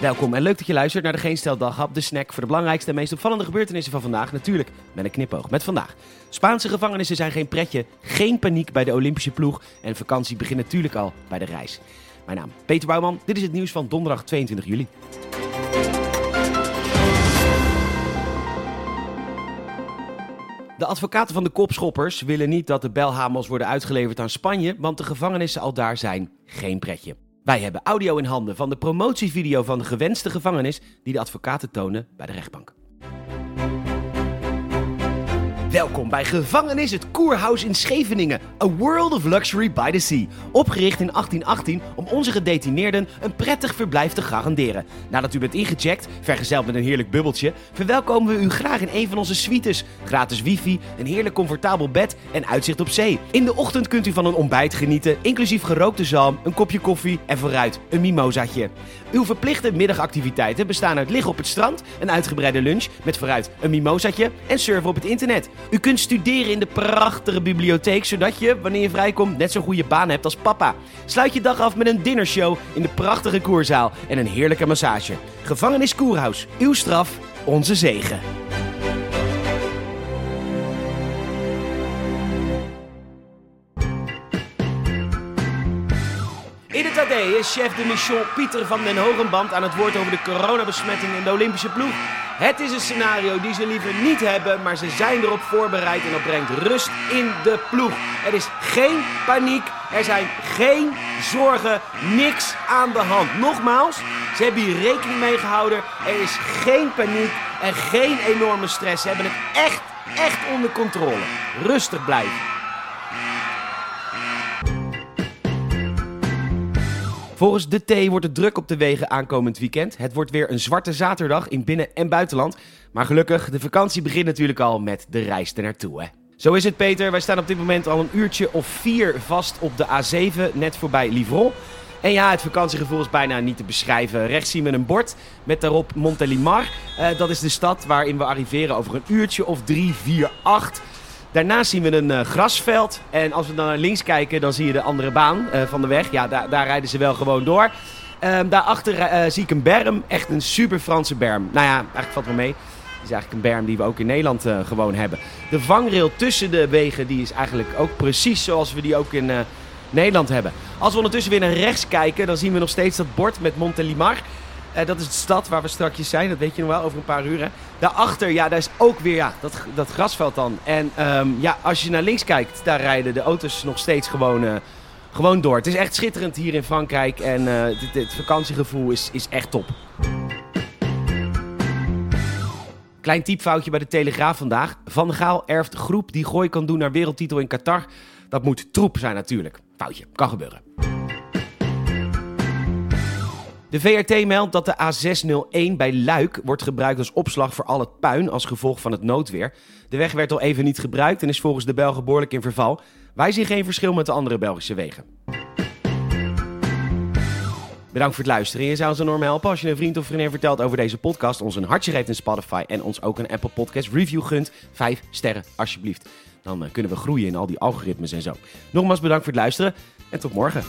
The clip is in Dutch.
Welkom en leuk dat je luistert naar de Geen Stel de snack voor de belangrijkste en meest opvallende gebeurtenissen van vandaag. Natuurlijk met een knipoog. Met vandaag. Spaanse gevangenissen zijn geen pretje, geen paniek bij de Olympische ploeg en vakantie begint natuurlijk al bij de reis. Mijn naam Peter Bouwman, dit is het nieuws van donderdag 22 juli. De advocaten van de kopschoppers willen niet dat de belhamels worden uitgeleverd aan Spanje, want de gevangenissen al daar zijn geen pretje. Wij hebben audio in handen van de promotievideo van de gewenste gevangenis die de advocaten tonen bij de rechtbank. Welkom bij Gevangenis het Koerhuis in Scheveningen. A World of Luxury by the Sea. Opgericht in 1818 om onze gedetineerden een prettig verblijf te garanderen. Nadat u bent ingecheckt, vergezeld met een heerlijk bubbeltje, verwelkomen we u graag in een van onze suites. Gratis wifi, een heerlijk comfortabel bed en uitzicht op zee. In de ochtend kunt u van een ontbijt genieten, inclusief gerookte zalm, een kopje koffie en vooruit een mimosaatje. Uw verplichte middagactiviteiten bestaan uit liggen op het strand, een uitgebreide lunch met vooruit een mimosaatje en surfen op het internet. U kunt studeren in de prachtige bibliotheek, zodat je, wanneer je vrijkomt, net zo'n goede baan hebt als papa. Sluit je dag af met een dinnershow in de prachtige koerzaal en een heerlijke massage. Gevangenis Koerhuis, uw straf, onze zegen. In het AD is chef de mission Pieter van den Hogenband aan het woord over de coronabesmetting in de Olympische ploeg. Het is een scenario die ze liever niet hebben, maar ze zijn erop voorbereid en dat brengt rust in de ploeg. Er is geen paniek, er zijn geen zorgen, niks aan de hand. Nogmaals, ze hebben hier rekening mee gehouden. Er is geen paniek en geen enorme stress. Ze hebben het echt, echt onder controle. Rustig blijven. Volgens de T wordt het druk op de wegen aankomend weekend. Het wordt weer een zwarte zaterdag in binnen- en buitenland. Maar gelukkig, de vakantie begint natuurlijk al met de reis ernaartoe. Hè? Zo is het, Peter. Wij staan op dit moment al een uurtje of vier vast op de A7, net voorbij Livron. En ja, het vakantiegevoel is bijna niet te beschrijven. Rechts zien we een bord met daarop Montelimar. Uh, dat is de stad waarin we arriveren over een uurtje of drie, vier, acht. Daarnaast zien we een uh, grasveld. En als we dan naar links kijken, dan zie je de andere baan uh, van de weg. Ja, daar, rijden ze wel gewoon door. Um, daarachter uh, zie ik een berm. Echt een super Franse berm. Nou ja, eigenlijk valt wel mee. Het is eigenlijk een berm die we ook in Nederland gewoon hebben. De vangrail tussen de wegen die is eigenlijk ook precies zoals we die ook in Nederland hebben. Als we ondertussen weer naar rechts kijken, dan zien we nog steeds dat bord met Montelimar. Uh, dat is de stad waar we straks zijn, dat weet je nog wel, over een paar. Hè. Daarachter, ja, daar is ook weer ja, dat, dat grasveld dan. En um, ja, als je naar links kijkt, daar rijden de auto's nog steeds gewoon, uh, gewoon door. Het is echt schitterend hier in Frankrijk en uh, dit, vakantiegevoel is, is echt top. Klein typfoutje bij de Telegraaf vandaag. Van Gaal erft groep die gooi kan doen naar wereldtitel in Qatar. Dat moet troep zijn natuurlijk. Foutje, kan gebeuren. De VRT meldt dat de A601 bij Luik wordt gebruikt als opslag voor al het puin als gevolg van het noodweer. De weg werd al even niet gebruikt en is volgens de Belgen behoorlijk in verval. Wij zien geen verschil met de andere Belgische wegen. Bedankt voor het luisteren. Je zou ons enorm helpen als je een vriend of vriendin vertelt over deze podcast, ons een hartje geeft in Spotify en ons ook een Apple Podcast review gunt. Vijf sterren alsjeblieft. Dan kunnen we groeien in al die algoritmes en zo. Nogmaals bedankt voor het luisteren en tot morgen.